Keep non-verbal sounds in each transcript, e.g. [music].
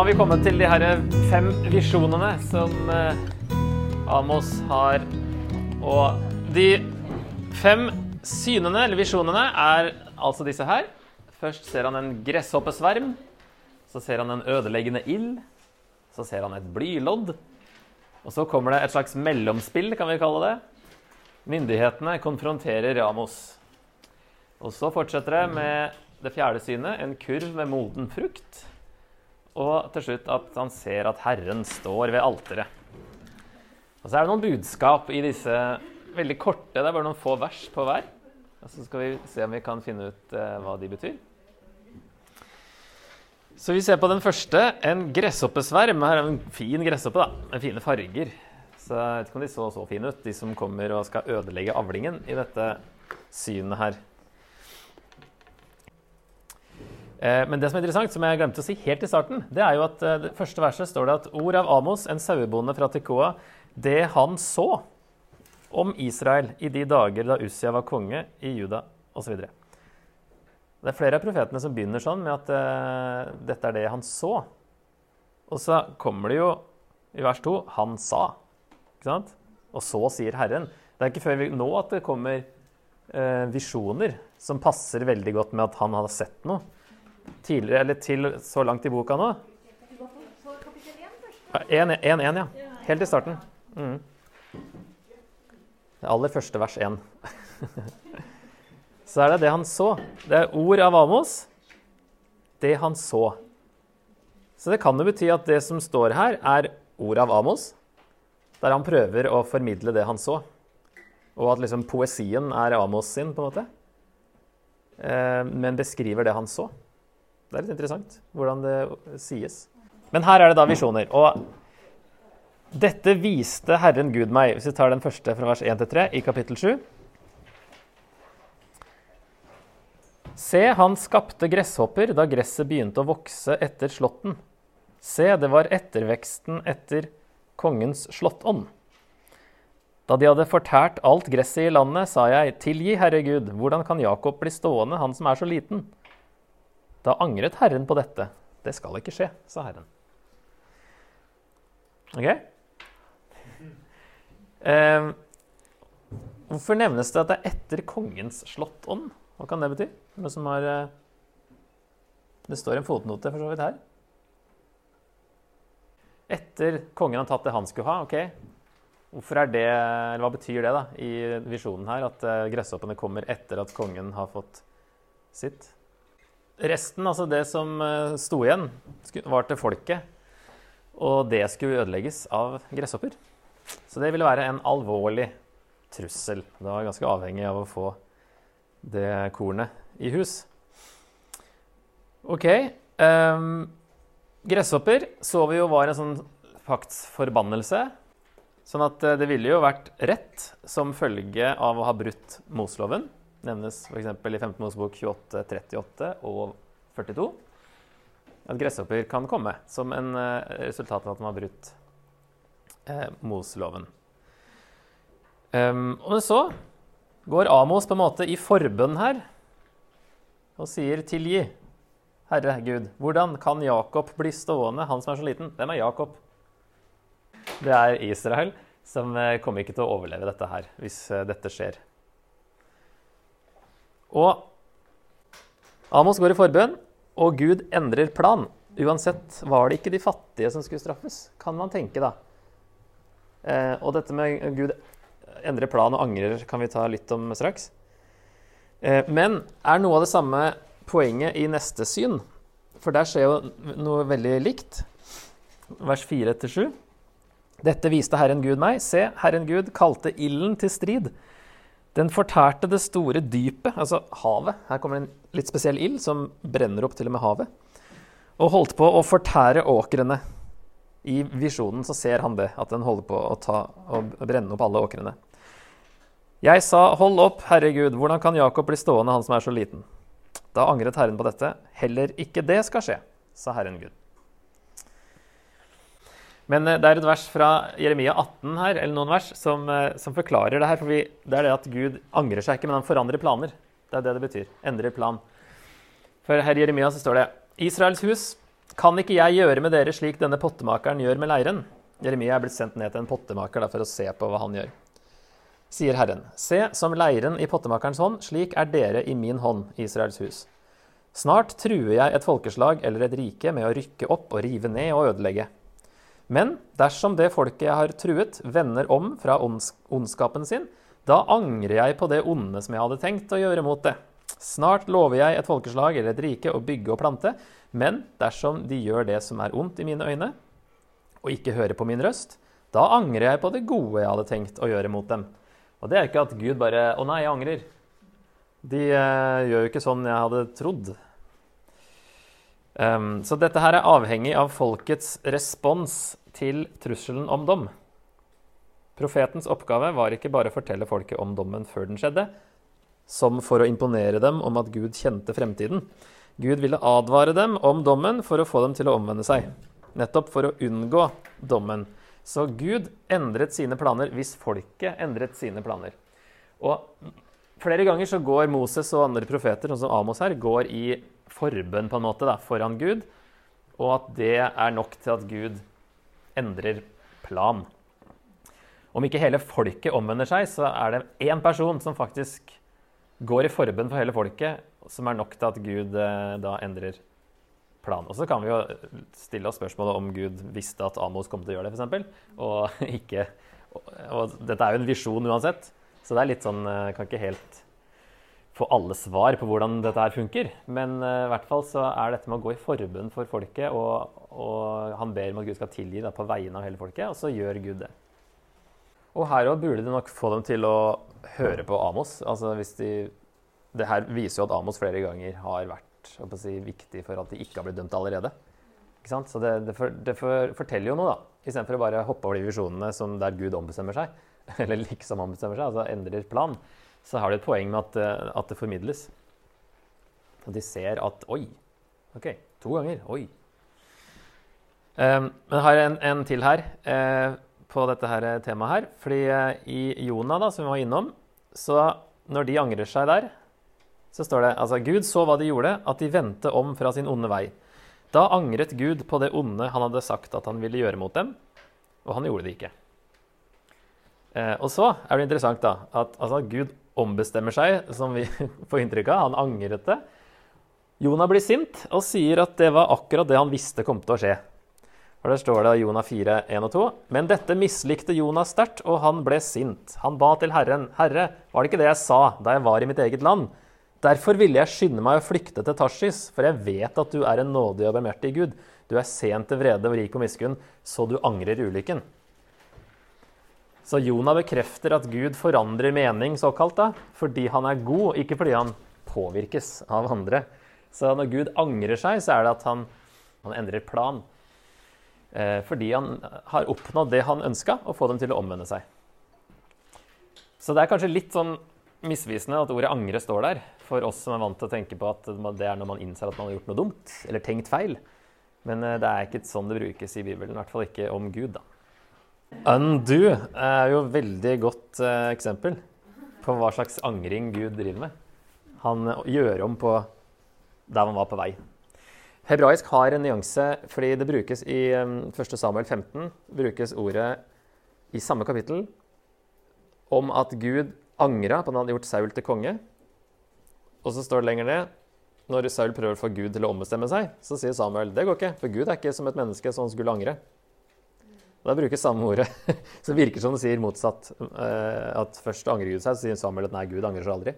Nå har vi kommet til de her fem visjonene som eh, Amos har. Og de fem synene, eller visjonene, er altså disse her. Først ser han en gresshoppesverm. Så ser han en ødeleggende ild. Så ser han et blylodd. Og så kommer det et slags mellomspill, kan vi kalle det. Myndighetene konfronterer Ramos. Og så fortsetter det med det fjerde synet, en kurv med moden frukt. Og til slutt at han ser at Herren står ved alteret. Og så er det noen budskap i disse veldig korte. Det er bare noen få vers på hver. Og så skal vi se om vi kan finne ut eh, hva de betyr. Så vi ser på den første, en gresshoppesverm. Her er en fin gresshoppe da, med fine farger. Så jeg vet ikke om de så så fine ut, de som kommer og skal ødelegge avlingen i dette synet her. Eh, men det som er interessant, som jeg glemte å si helt i starten, det er jo at eh, det første verset står det at ord av Amos, en sauebonde fra Tekoa, det han så om Israel i de dager da Ussia var konge i Juda osv. Det er flere av profetene som begynner sånn med at uh, dette er det han så. Og så kommer det jo i vers 2 han sa. Ikke sant? Og så sier Herren. Det er ikke før vi, nå at det kommer uh, visjoner som passer veldig godt med at han hadde sett noe. Tidligere, eller til så langt i boka nå. 1-1, ja. Helt i starten. Mm. Det aller første vers 1. [laughs] så er det det han så. Det er ord av Amos. Det han så. Så det kan jo bety at det som står her, er ord av Amos, der han prøver å formidle det han så. Og at liksom poesien er Amos sin, på en måte. Eh, men beskriver det han så. Det er litt interessant hvordan det sies. Men her er det da visjoner. Og dette viste Herren Gud meg. Hvis vi tar den første fra vers 1 til 3 i kapittel 7. Se, han skapte gresshopper da gresset begynte å vokse etter slåtten. Se, det var etterveksten etter kongens slåttånd. Da de hadde fortært alt gresset i landet, sa jeg, tilgi, Herre Gud, hvordan kan Jakob bli stående, han som er så liten? Da angret Herren på dette. Det skal ikke skje, sa Herren. Ok? Eh, hvorfor nevnes det at det er etter kongens slåttånd? Hva kan det bety? Har eh, Det står en fotnote for så vidt her. Etter kongen har tatt det han skulle ha. ok? Hvorfor er det, eller Hva betyr det da, i visjonen her, at eh, gresshoppene kommer etter at kongen har fått sitt? Resten, altså det som eh, sto igjen, var til folket. Og det skulle ødelegges av gresshopper. Så det ville være en alvorlig trussel. Det var ganske avhengig av å få det kornet i hus. OK. Um, gresshopper så vi jo var en sånn paktsforbannelse. Sånn at eh, det ville jo vært rett som følge av å ha brutt Moseloven. Nevnes f.eks. i 15. Mosebok 28, 38 og 42. At gresshopper kan komme som en uh, resultat av at man har brutt eh, Moseloven. Um, og så går Amos på en måte i forbønn her og sier 'tilgi'. Herre Gud, hvordan kan Jakob bli stående, han som er så liten? Hvem er Jakob? Det er Israel, som eh, kommer ikke til å overleve dette her hvis eh, dette skjer. Og Amos går i forbønn, og Gud endrer plan. Uansett var det ikke de fattige som skulle straffes, kan man tenke da. Eh, og dette med Gud endrer plan og angrer kan vi ta litt om straks. Eh, men er noe av det samme poenget i neste syn? For der skjer jo noe veldig likt. Vers 4-7. Dette viste Herren Gud meg. Se, Herren Gud kalte ilden til strid. Den fortærte det store dypet, altså havet. Her kommer en litt spesiell ild som brenner opp til og med havet. Og holdt på å fortære åkrene. I visjonen så ser han det, at den holder på å, ta, brenne opp alle åkrene. Jeg sa, 'Hold opp, Herregud, hvordan kan Jakob bli stående, han som er så liten?' Da angret Herren på dette. 'Heller ikke det skal skje', sa Herren Gud. Men eh, det er et vers fra Jeremia 18 her, eller noen vers, som, eh, som forklarer det her. For det er det at Gud angrer seg ikke, men han forandrer planer. Det er det det betyr. Endrer plan. For her i Jeremia så står det Israels hus Kan ikke jeg gjøre med dere slik denne pottemakeren gjør med leiren? Jeremia er blitt sendt ned til en pottemaker da, for å se på hva han gjør. Sier Herren, se som leiren i pottemakerens hånd, slik er dere i min hånd, Israels hus. Snart truer jeg et folkeslag eller et rike med å rykke opp og rive ned og ødelegge. Men dersom det folket jeg har truet, vender om fra onds ondskapen sin, da angrer jeg på det onde som jeg hadde tenkt å gjøre mot det. Snart lover jeg et folkeslag eller et rike å bygge og plante, men dersom de gjør det som er ondt i mine øyne, og ikke hører på min røst, da angrer jeg på det gode jeg hadde tenkt å gjøre mot dem. Og det er ikke at Gud bare 'Å nei, jeg angrer'. De eh, gjør jo ikke sånn jeg hadde trodd. Um, så dette her er avhengig av folkets respons til trusselen om dom. Profetens oppgave var ikke bare å fortelle folket om dommen før den skjedde, som for å imponere dem om at Gud kjente fremtiden. Gud ville advare dem om dommen for å få dem til å omvende seg. Nettopp for å unngå dommen. Så Gud endret sine planer hvis folket endret sine planer. Og flere ganger så går Moses og andre profeter, sånn som Amos her, går i forbønn på en måte da, foran Gud, og at det er nok til at Gud endrer plan. Om ikke hele folket omvender seg, så er det én person som faktisk går i forbønn for hele folket, som er nok til at Gud eh, da endrer plan. Og så kan vi jo stille oss spørsmålet om Gud visste at Amos kom til å gjøre det, f.eks. Og [laughs] ikke og, og dette er jo en visjon uansett, så det er litt sånn eh, Kan ikke helt få alle svar på hvordan dette her funker. Men uh, i hvert fall så er dette med å gå i forbønn for folket, og, og han ber om at Gud skal tilgi da, på vegne av hele folket, og så gjør Gud det. Og her òg burde det nok få dem til å høre på Amos. Altså hvis de Det her viser jo at Amos flere ganger har vært si, viktig for at de ikke har blitt dømt allerede. Så det, det, for, det for, forteller jo noe, da. Istedenfor å bare hoppe over de visjonene som der Gud ombestemmer seg, [laughs] eller liksom ombestemmer seg, altså endrer plan, så har de et poeng med at, eh, at det formidles. Og de ser at Oi! OK, to ganger. Oi. Um, men jeg har en, en til her. Uh, på dette her temaet her. Fordi uh, i Jonah, da, som vi var innom, så når de angrer seg der, så står det altså Gud så hva de gjorde, at de vendte om fra sin onde vei. Da angret Gud på det onde han hadde sagt at han ville gjøre mot dem, og han gjorde det ikke. Eh, og så er det interessant da, at altså, Gud ombestemmer seg, som vi [laughs] får inntrykk av. Han angret det. Jonah blir sint og sier at det var akkurat det han visste kom til å skje. For Der står det Jonah 4, 1 og 2. Men dette mislikte Jonah sterkt, og han ble sint. Han ba til Herren. Herre, var det ikke det jeg sa da jeg var i mitt eget land? Derfor ville jeg skynde meg å flykte til Tarsis, for jeg vet at du er en nådig og bemertig Gud. Du er sent til vrede og rik på miskunn, så du angrer ulykken. Så Jonah bekrefter at Gud forandrer mening, såkalt, da, fordi han er god, ikke fordi han påvirkes av andre. Så når Gud angrer seg, så er det at han, han endrer plan. Eh, fordi han har oppnådd det han ønska, å få dem til å omvende seg. Så det er kanskje litt sånn misvisende at ordet 'angre' står der, for oss som er vant til å tenke på at det er når man innser at man har gjort noe dumt, eller tenkt feil. Men eh, det er ikke sånn det brukes i Bibelen, i hvert fall ikke om Gud, da. Undo er jo et veldig godt eh, eksempel på hva slags angring Gud driver med. Han gjør om på der man var på vei. Hebraisk har en nyanse fordi det brukes i 1. Um, Samuel 15 brukes ordet i samme kapittel om at Gud angra på at han hadde gjort Saul til konge. Og så står det lenger ned når Saul prøver å få Gud til å ombestemme seg, så sier Samuel det går ikke, for Gud er ikke som et menneske som skulle angre. Da brukes samme ordet. [laughs] Så det virker som det sier motsatt. Eh, at først angrer Gud seg, så sier Samuel at nei, Gud angrer seg aldri.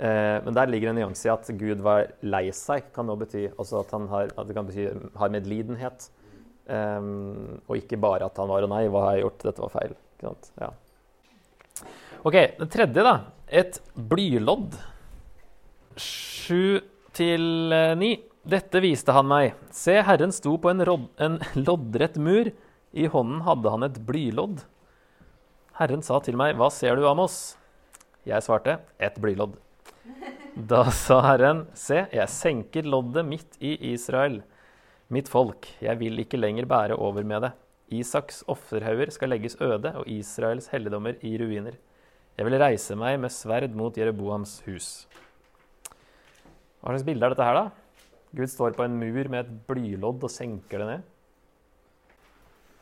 Eh, men der ligger en nyanse i at Gud var lei seg, kan nå bety også at han har, at det kan bety, har medlidenhet. Um, og ikke bare at han var og nei, hva har jeg gjort? Dette var feil. Ja. Ok, det tredje, da. Et blylodd. Sju til ni. Dette viste han meg. Se, Herren sto på en, en loddrett mur. I hånden hadde han et blylodd. Herren sa til meg, Hva ser du, Amos? Jeg svarte, Et blylodd. Da sa Herren, se, jeg senker loddet midt i Israel, mitt folk, jeg vil ikke lenger bære over med det. Isaks offerhauger skal legges øde, og Israels helligdommer i ruiner. Jeg vil reise meg med sverd mot Jereboams hus. Hva slags bilde er dette her, da? Gud står på en mur med et blylodd og senker det ned.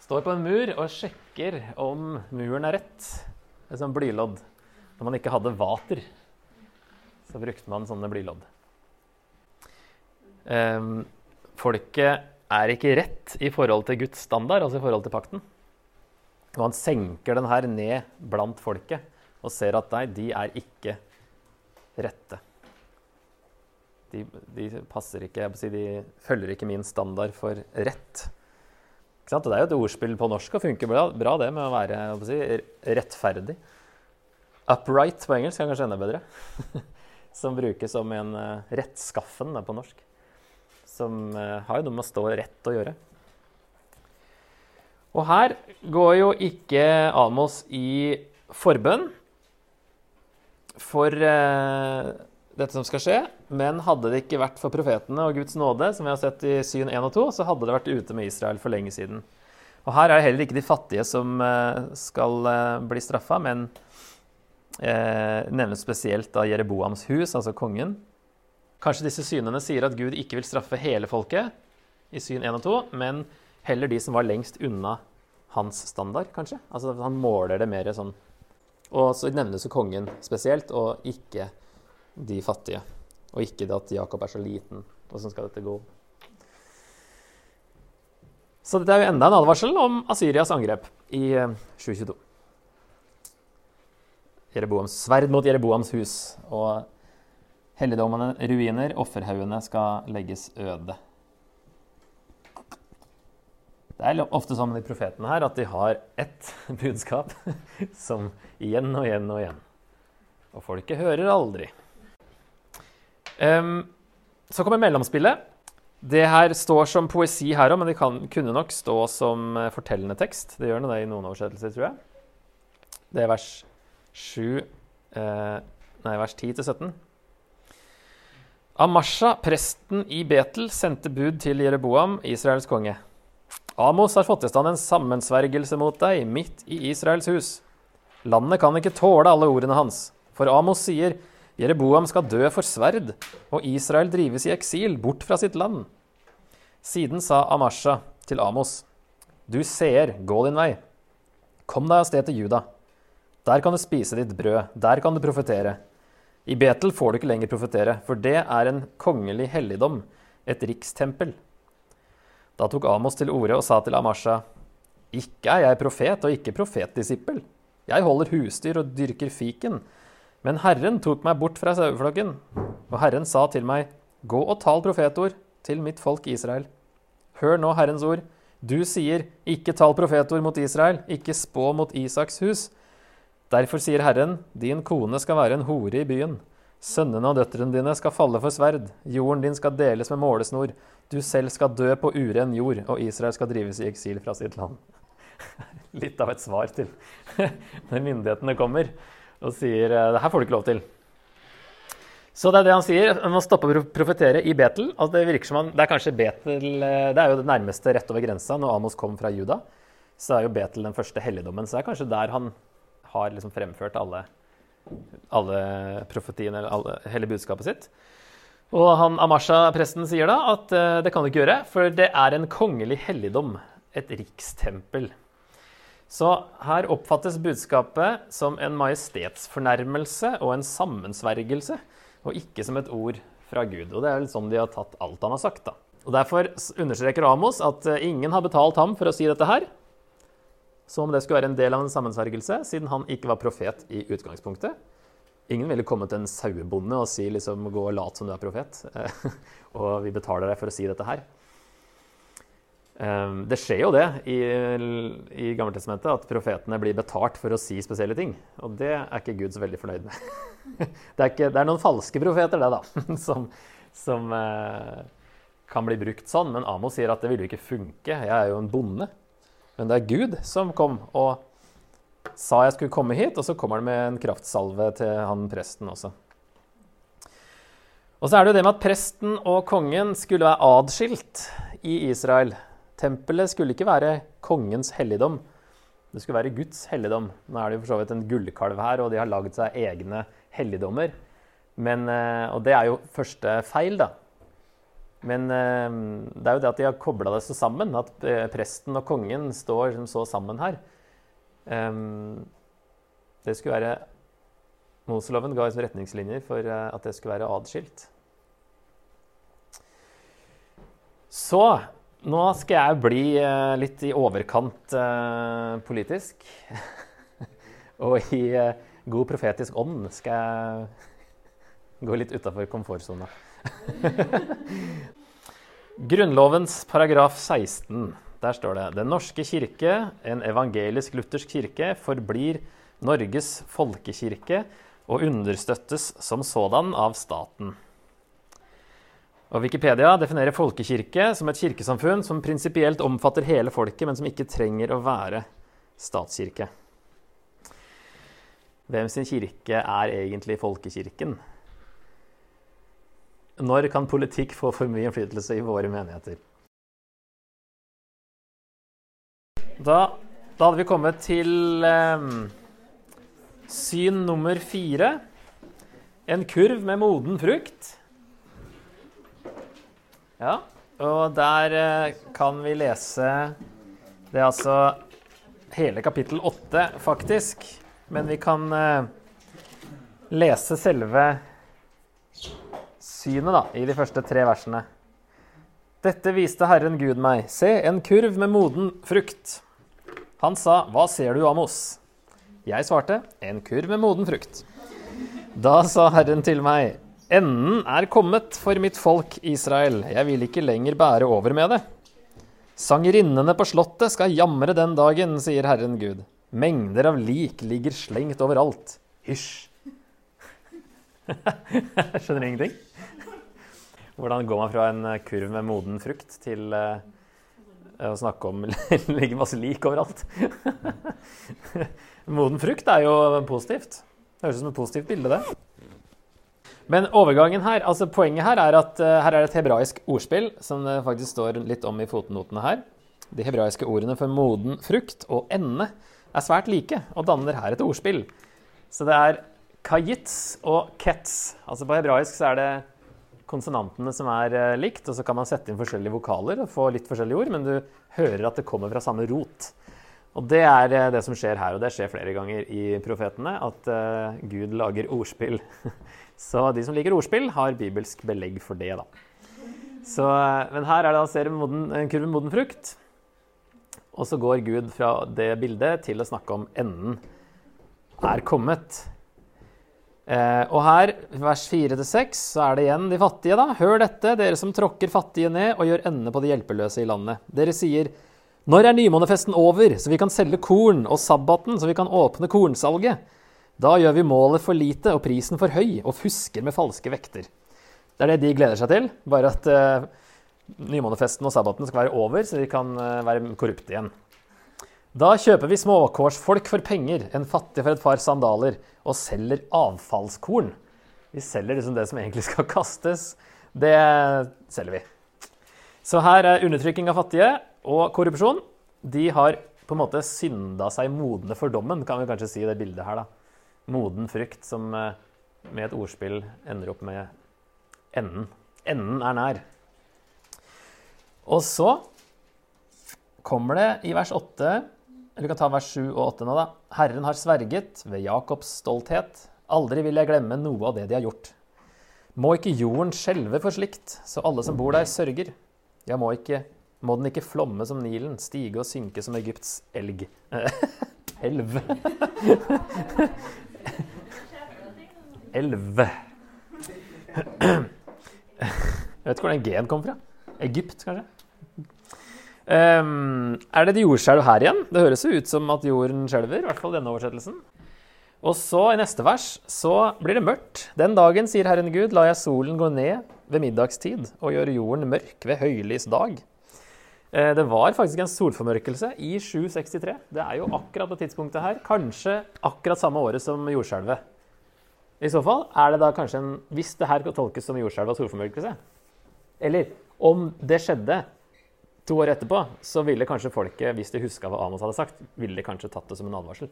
Står på en mur og sjekker om muren er rett. Et sånt blylodd. Når man ikke hadde vater, så brukte man sånne blylodd. Um, folket er ikke rett i forhold til Guds standard, altså i forhold til pakten. Og han senker den her ned blant folket og ser at nei, de er ikke rette. De, de passer ikke, si, de følger ikke min standard for rett. Og det er jo et ordspill på norsk og funker bra, bra det med å være å si, rettferdig. Upright på engelsk er kanskje enda bedre. [laughs] som brukes som en uh, rettskaffen på norsk. Som uh, har jo noe med å stå rett å gjøre. Og her går jo ikke Amos i forbønn for uh, dette som skal skje. Men hadde det ikke vært for profetene og Guds nåde, som vi har sett i syn 1 og 2, så hadde det vært ute med Israel for lenge siden. Og her er det heller ikke de fattige som uh, skal uh, bli straffa, men nevnes spesielt av Jereboams hus, altså kongen. Kanskje disse synene sier at Gud ikke vil straffe hele folket i syn 1 og 2, men heller de som var lengst unna hans standard, kanskje. Altså Han måler det mer sånn. Og så nevnes jo kongen spesielt, og ikke de fattige. Og ikke det at Jakob er så liten. Åssen skal dette gå? Så dette er jo enda en advarsel om Asyrias angrep i 2022. Eh, Jereboams sverd mot Jereboams hus. Og helligdommene ruiner, offerhaugene skal legges øde. Det er ofte sånn med de profetene her at de har ett [laughs] budskap [laughs] som igjen og igjen og igjen. Og folket hører aldri. Um, så kommer mellomspillet. Det her står som poesi her òg, men det kan, kunne nok stå som uh, fortellende tekst. Det gjør det i noen oversettelser, tror jeg. Det er vers 7 uh, eh, Nei, vers 10-17. Amasha, presten i Betel, sendte bud til Jereboam, Israels konge. Amos har fått i stand en sammensvergelse mot deg midt i Israels hus. Landet kan ikke tåle alle ordene hans, for Amos sier Jereboam skal dø for sverd, og Israel drives i eksil, bort fra sitt land. Siden sa Amasha til Amos, Du seer, gå din vei. Kom deg av sted til Juda. Der kan du spise ditt brød, der kan du profetere. I Betel får du ikke lenger profetere, for det er en kongelig helligdom, et rikstempel. Da tok Amos til orde og sa til Amasha, Ikke er jeg profet og ikke profetdisippel. Jeg holder husdyr og dyrker fiken. Men Herren tok meg bort fra saueflokken, og Herren sa til meg, Gå og tal profetord til mitt folk Israel. Hør nå Herrens ord. Du sier, ikke tal profetord mot Israel, ikke spå mot Isaks hus. Derfor sier Herren, din kone skal være en hore i byen. Sønnene og døtrene dine skal falle for sverd. Jorden din skal deles med målesnor. Du selv skal dø på uren jord, og Israel skal drives i eksil fra sitt land. [laughs] Litt av et svar til [laughs] når myndighetene kommer og sier eh, det her får du ikke lov til. Så det er det han sier. Må stoppe å profetere i Betel. Altså det virker som han, det er kanskje Betel, eh, det er jo det nærmeste rett over grensa. Når Amos kom fra Juda, så er jo Betel den første helligdommen. Så det er kanskje der han har liksom fremført alle, alle profetiene, eller alle, hele budskapet sitt. Og han, Amasha, presten, sier da at uh, det kan du ikke gjøre, for det er en kongelig helligdom. Et rikstempel. Så her oppfattes budskapet som en majestetsfornærmelse og en sammensvergelse, og ikke som et ord fra Gud. Og det er vel sånn de har tatt alt han har sagt. da. Og Derfor understreker Amos at eh, ingen har betalt ham for å si dette her, som om det skulle være en del av en sammensvergelse, siden han ikke var profet i utgangspunktet. Ingen ville komme til en sauebonde og si liksom, gå og lat som du er profet, [laughs] og vi betaler deg for å si dette her. Ehm, det skjer jo det i, i Gammeltestamentet at profetene blir betalt for å si spesielle ting. Og det er ikke Gud så veldig fornøyd med. [laughs] det, er ikke, det er noen falske profeter, det, da, [laughs] som, som eh, kan bli brukt sånn. Men Amos sier at det ville jo ikke funke. Jeg er jo en bonde. Men det er Gud som kom og sa jeg skulle komme hit, og så kommer han med en kraftsalve til han presten også. Og så er det jo det med at presten og kongen skulle være adskilt i Israel. Tempelet skulle ikke være kongens helligdom. Det skulle være Guds helligdom. Nå er det jo for så vidt en gullkalv her, og de har lagd seg egne helligdommer. Men, eh, og det er jo første feil, da. Men eh, det er jo det at de har kobla det så sammen, at eh, presten og kongen står som så sammen her. Det skulle være Moseloven ga liksom retningslinjer for at det skulle være adskilt. Så nå skal jeg bli eh, litt i overkant eh, politisk. [laughs] og i eh, god profetisk ånd skal jeg gå litt utafor komfortsona. [laughs] Grunnlovens paragraf 16. Der står det Den norske kirke, en evangelisk-luthersk kirke, forblir Norges folkekirke og understøttes som sådan av staten. Og Wikipedia definerer folkekirke som et kirkesamfunn som prinsipielt omfatter hele folket, men som ikke trenger å være statskirke. Hvem sin kirke er egentlig folkekirken? Når kan politikk få for mye innflytelse i våre menigheter? Da, da hadde vi kommet til eh, syn nummer fire. En kurv med moden frukt. Ja, og der eh, kan vi lese Det er altså hele kapittel åtte, faktisk. Men vi kan eh, lese selve synet da, i de første tre versene. Dette viste Herren Gud meg. Se, en kurv med moden frukt. Han sa, Hva ser du, Amos? Jeg svarte, En kurv med moden frukt. Da sa Herren til meg, Enden er kommet for mitt folk Israel, jeg vil ikke lenger bære over med det. Sangerinnene på slottet skal jamre den dagen, sier Herren Gud. Mengder av lik ligger slengt overalt. Hysj. jeg [laughs] Skjønner ingenting? Hvordan går man fra en kurv med moden frukt til uh, å snakke om [laughs] ligger masse lik overalt? [laughs] moden frukt er jo positivt. Det høres ut som et positivt bilde, det. Men overgangen her, altså poenget her er at uh, her er det et hebraisk ordspill som det faktisk står litt om i fotnotene her. De hebraiske ordene for moden frukt og ende er svært like og danner her et ordspill. Så det er kajitz og ketz. Altså på hebraisk så er det konsonantene som er uh, likt, og så kan man sette inn forskjellige vokaler og få litt forskjellige ord, men du hører at det kommer fra samme rot. Og det er uh, det som skjer her, og det skjer flere ganger i profetene, at Gud lager ordspill [laughs] Så de som liker ordspill, har bibelsk belegg for det. da. Så, men her er det altså en kurv med moden frukt. Og så går Gud fra det bildet til å snakke om enden er kommet. Eh, og her, vers 4-6, så er det igjen de fattige, da. Hør dette, dere som tråkker fattige ned og gjør ende på de hjelpeløse i landet. Dere sier, når er nymånefesten over, så vi kan selge korn, og sabbaten, så vi kan åpne kornsalget? Da gjør vi målet for lite og prisen for høy, og fusker med falske vekter. Det er det de gleder seg til, bare at uh, nymånefesten og sabbaten skal være over, så de kan uh, være korrupte igjen. Da kjøper vi småkårsfolk for penger, en fattig for et par sandaler, og selger avfallskorn. Vi selger liksom det som egentlig skal kastes. Det selger vi. Så her er undertrykking av fattige og korrupsjon. De har på en måte synda seg modne for dommen, kan vi kanskje si i det bildet her. da moden frukt som eh, med et ordspill ender opp med enden. Enden er nær. Og så kommer det i vers 8 Eller vi kan ta vers 7 og 8 nå, da. Herren har sverget ved Jakobs stolthet. Aldri vil jeg glemme noe av det de har gjort. Må ikke jorden skjelve for slikt, så alle som bor der, sørger. Ja, må, ikke, må den ikke flomme som Nilen, stige og synke som Egypts elg. [laughs] Elv. Elleve. Jeg vet ikke hvor den G-en kom fra. Egypt, kanskje? Um, er det et jordskjelv her igjen? Det høres jo ut som at jorden skjelver. I hvert fall denne oversettelsen. Og så, i neste vers, så blir det mørkt. Den dagen, sier Herren Gud, la jeg solen gå ned ved middagstid og gjøre jorden mørk ved høylys dag. Uh, det var faktisk en solformørkelse i 763. Det er jo akkurat på tidspunktet her. Kanskje akkurat samme året som jordskjelvet. I så fall er det da kanskje en Hvis det her tolkes som jordskjelv og solformørkelse, eller om det skjedde to år etterpå, så ville kanskje folket, hvis de huska hva Amos hadde sagt, ville kanskje tatt det som en advarsel.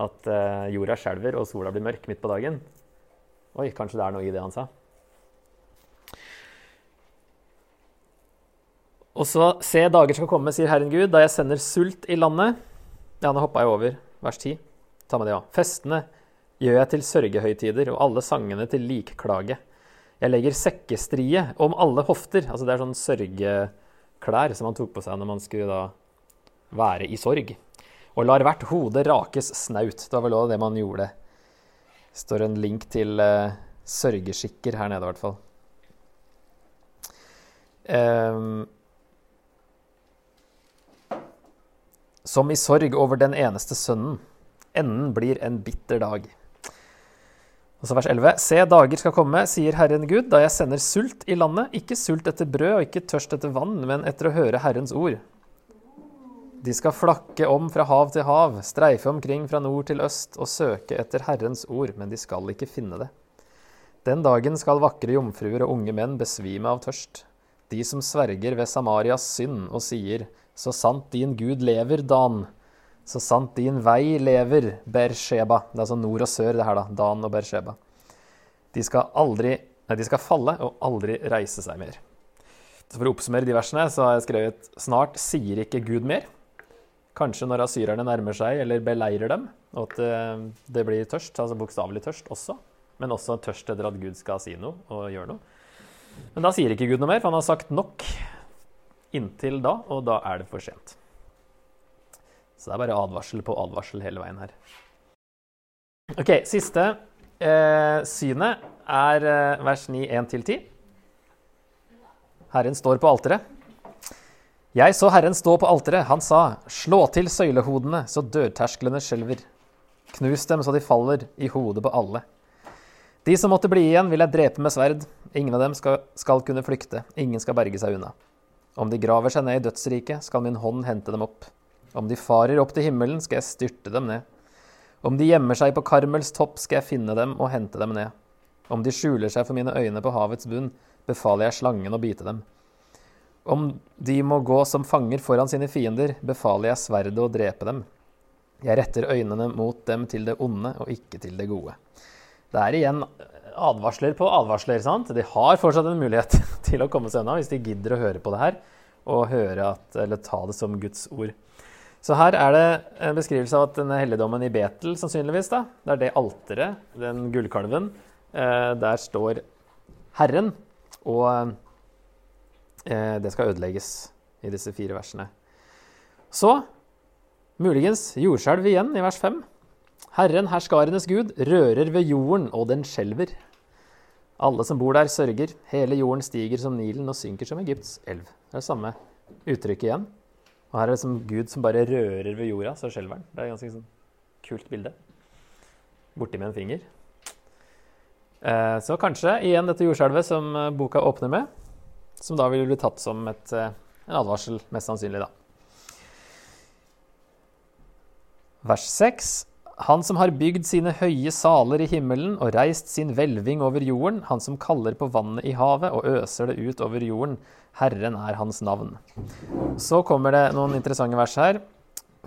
At uh, jorda skjelver og sola blir mørk midt på dagen. Oi, kanskje det er noe i det han sa. Og så se dager skal komme, sier Herren Gud, da jeg sender sult i landet. Ja, nå hoppa jeg over vers 10. Ta med det òg. Festene gjør jeg til sørgehøytider, og alle sangene til likklage. Jeg legger sekkestrie om alle hofter. Altså det er sånn sørgeklær som man tok på seg når man skulle da være i sorg. Og lar hvert hode rakes snaut. Det var vel òg det man gjorde. Det står en link til uh, sørgeskikker her nede, i hvert fall. Um, som i sorg over den eneste sønnen. Enden blir en bitter dag. Og så vers 11. Se, dager skal komme, sier Herren Gud, da jeg sender sult i landet, ikke sult etter brød og ikke tørst etter vann, men etter å høre Herrens ord. De skal flakke om fra hav til hav, streife omkring fra nord til øst og søke etter Herrens ord, men de skal ikke finne det. Den dagen skal vakre jomfruer og unge menn besvime av tørst, de som sverger ved Samarias synd og sier:" Så sant din Gud lever, Dan. Så sant din vei lever, Bersheba. Det er altså nord og sør, det her, da. Dan og Bersheba. De skal aldri Nei, de skal falle og aldri reise seg mer. Så For å oppsummere de versene så har jeg skrevet snart sier ikke Gud mer. Kanskje når asyrerne nærmer seg eller beleirer dem, og at eh, det blir tørst, altså bokstavelig tørst også, men også tørst etter at Gud skal si noe og gjøre noe. Men da sier ikke Gud noe mer, for han har sagt nok inntil da, og da er det for sent. Så det er bare advarsel på advarsel hele veien her. Ok, siste eh, synet er eh, vers 9, 1-10. Herren står på alteret. Jeg så Herren stå på alteret. Han sa, slå til søylehodene så dørtersklene skjelver. Knus dem så de faller i hodet på alle. De som måtte bli igjen, vil jeg drepe med sverd. Ingen av dem skal, skal kunne flykte. Ingen skal berge seg unna. Om de graver seg ned i dødsriket, skal min hånd hente dem opp. Om de farer opp til himmelen, skal jeg styrte dem ned. Om de gjemmer seg på Karmels topp, skal jeg finne dem og hente dem ned. Om de skjuler seg for mine øyne på havets bunn, befaler jeg slangen å bite dem. Om de må gå som fanger foran sine fiender, befaler jeg sverdet å drepe dem. Jeg retter øynene mot dem til det onde og ikke til det gode. Det er igjen advarsler på advarsler. sant? De har fortsatt en mulighet [laughs] til å komme seg unna hvis de gidder å høre på det her og høre at, eller ta det som Guds ord. Så her er det en beskrivelse av at denne helligdommen i Betel, sannsynligvis, da, det er det alteret, den gullkalven, eh, der står Herren, og eh, det skal ødelegges i disse fire versene. Så muligens jordskjelv igjen i vers 5. Herren, herskarenes Gud, rører ved jorden, og den skjelver. Alle som bor der, sørger. Hele jorden stiger som Nilen og synker som Egypts elv. Det er det samme uttrykket igjen. Og her er det som Gud som bare rører ved jorda, så skjelver han. Det er et ganske sånn kult bilde. Borti med en finger. Eh, så kanskje igjen dette jordskjelvet som eh, boka åpner med, som da vil bli tatt som et, eh, en advarsel, mest sannsynlig, da. Vers 6. Han som har bygd sine høye saler i himmelen og reist sin hvelving over jorden, han som kaller på vannet i havet og øser det ut over jorden, Herren er hans navn. Så kommer det noen interessante vers her.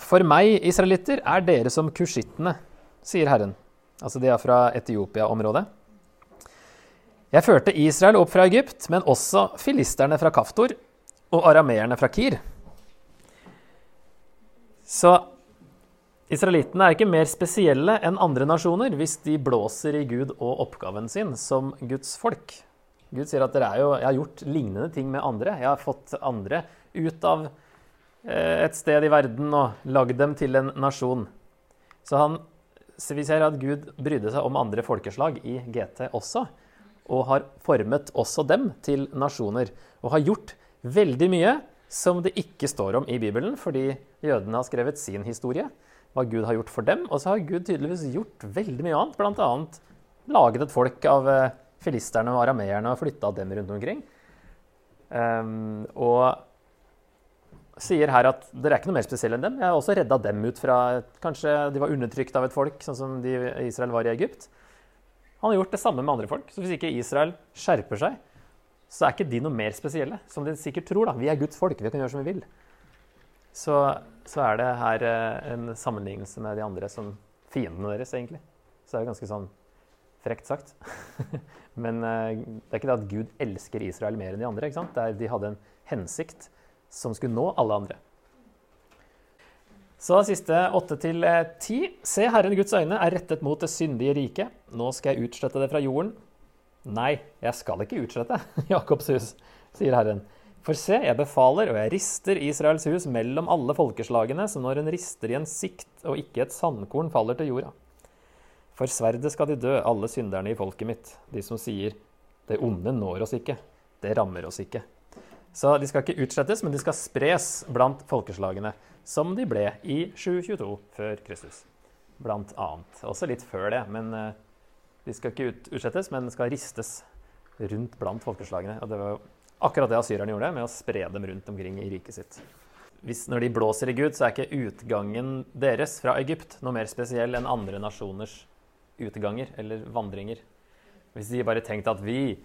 For meg, israelitter, er dere som kushittene, sier Herren. Altså de er fra Etiopia-området. Jeg førte Israel opp fra Egypt, men også filisterne fra Kaftor og arameerne fra Kir. Så Israelittene er ikke mer spesielle enn andre nasjoner hvis de blåser i Gud og oppgaven sin som Guds folk. Gud sier at dere er jo, jeg har gjort lignende ting med andre. Jeg har fått andre ut av eh, et sted i verden og lagd dem til en nasjon. Så, han, vi ser at Gud brydde seg om andre folkeslag i GT også. Og har formet også dem til nasjoner. Og har gjort veldig mye som det ikke står om i Bibelen, fordi jødene har skrevet sin historie hva Gud har gjort for dem. Og så har Gud tydeligvis gjort veldig mye annet, bl.a. laget et folk av eh, filisterne og arameerne og flytta dem rundt omkring. Um, og sier her at dere er ikke noe mer spesielle enn dem. Jeg har også redda dem ut fra Kanskje de var undertrykt av et folk, sånn som de, Israel var i Egypt. Han har gjort det samme med andre folk. Så hvis ikke Israel skjerper seg, så er ikke de noe mer spesielle. Som de sikkert tror. da. Vi er Guds folk, vi kan gjøre som vi vil. Så så er det her eh, en sammenlignelse med de andre som fiendene deres, egentlig. Så det er jo ganske sånn frekt sagt. [laughs] Men eh, det er ikke det at Gud elsker Israel mer enn de andre. ikke sant? Det Er, de hadde en hensikt som skulle nå alle andre. Så siste åtte til eh, ti. Se, Herren Guds øyne er rettet mot det syndige riket. Nå skal jeg utslette det fra jorden. Nei, jeg skal ikke utslette [laughs] Jakobs hus, sier Herren. For se, jeg befaler, og jeg rister Israels hus mellom alle folkeslagene, som når en rister i en sikt, og ikke et sandkorn faller til jorda. For sverdet skal de dø, alle synderne i folket mitt, de som sier, det onde når oss ikke, det rammer oss ikke. Så de skal ikke utslettes, men de skal spres blant folkeslagene som de ble i 722 før Kristus. Blant annet. Også litt før det, men eh, de skal ikke ut, utslettes, men skal ristes rundt blant folkeslagene. Og det var akkurat det asyrerne gjorde, med å spre dem rundt omkring i riket sitt. Hvis, når de blåser i Gud, så er ikke utgangen deres fra Egypt noe mer spesiell enn andre nasjoners utganger eller vandringer. Hvis de bare tenkte at vi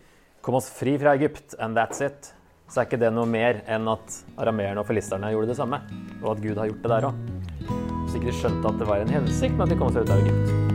kom oss fri fra Egypt, and that's it, så er ikke det noe mer enn at arameerne og filisterne gjorde det samme. Og at Gud har gjort det der òg. Hvis ikke de skjønte at det var en hensikt med at de kom seg ut av Egypt.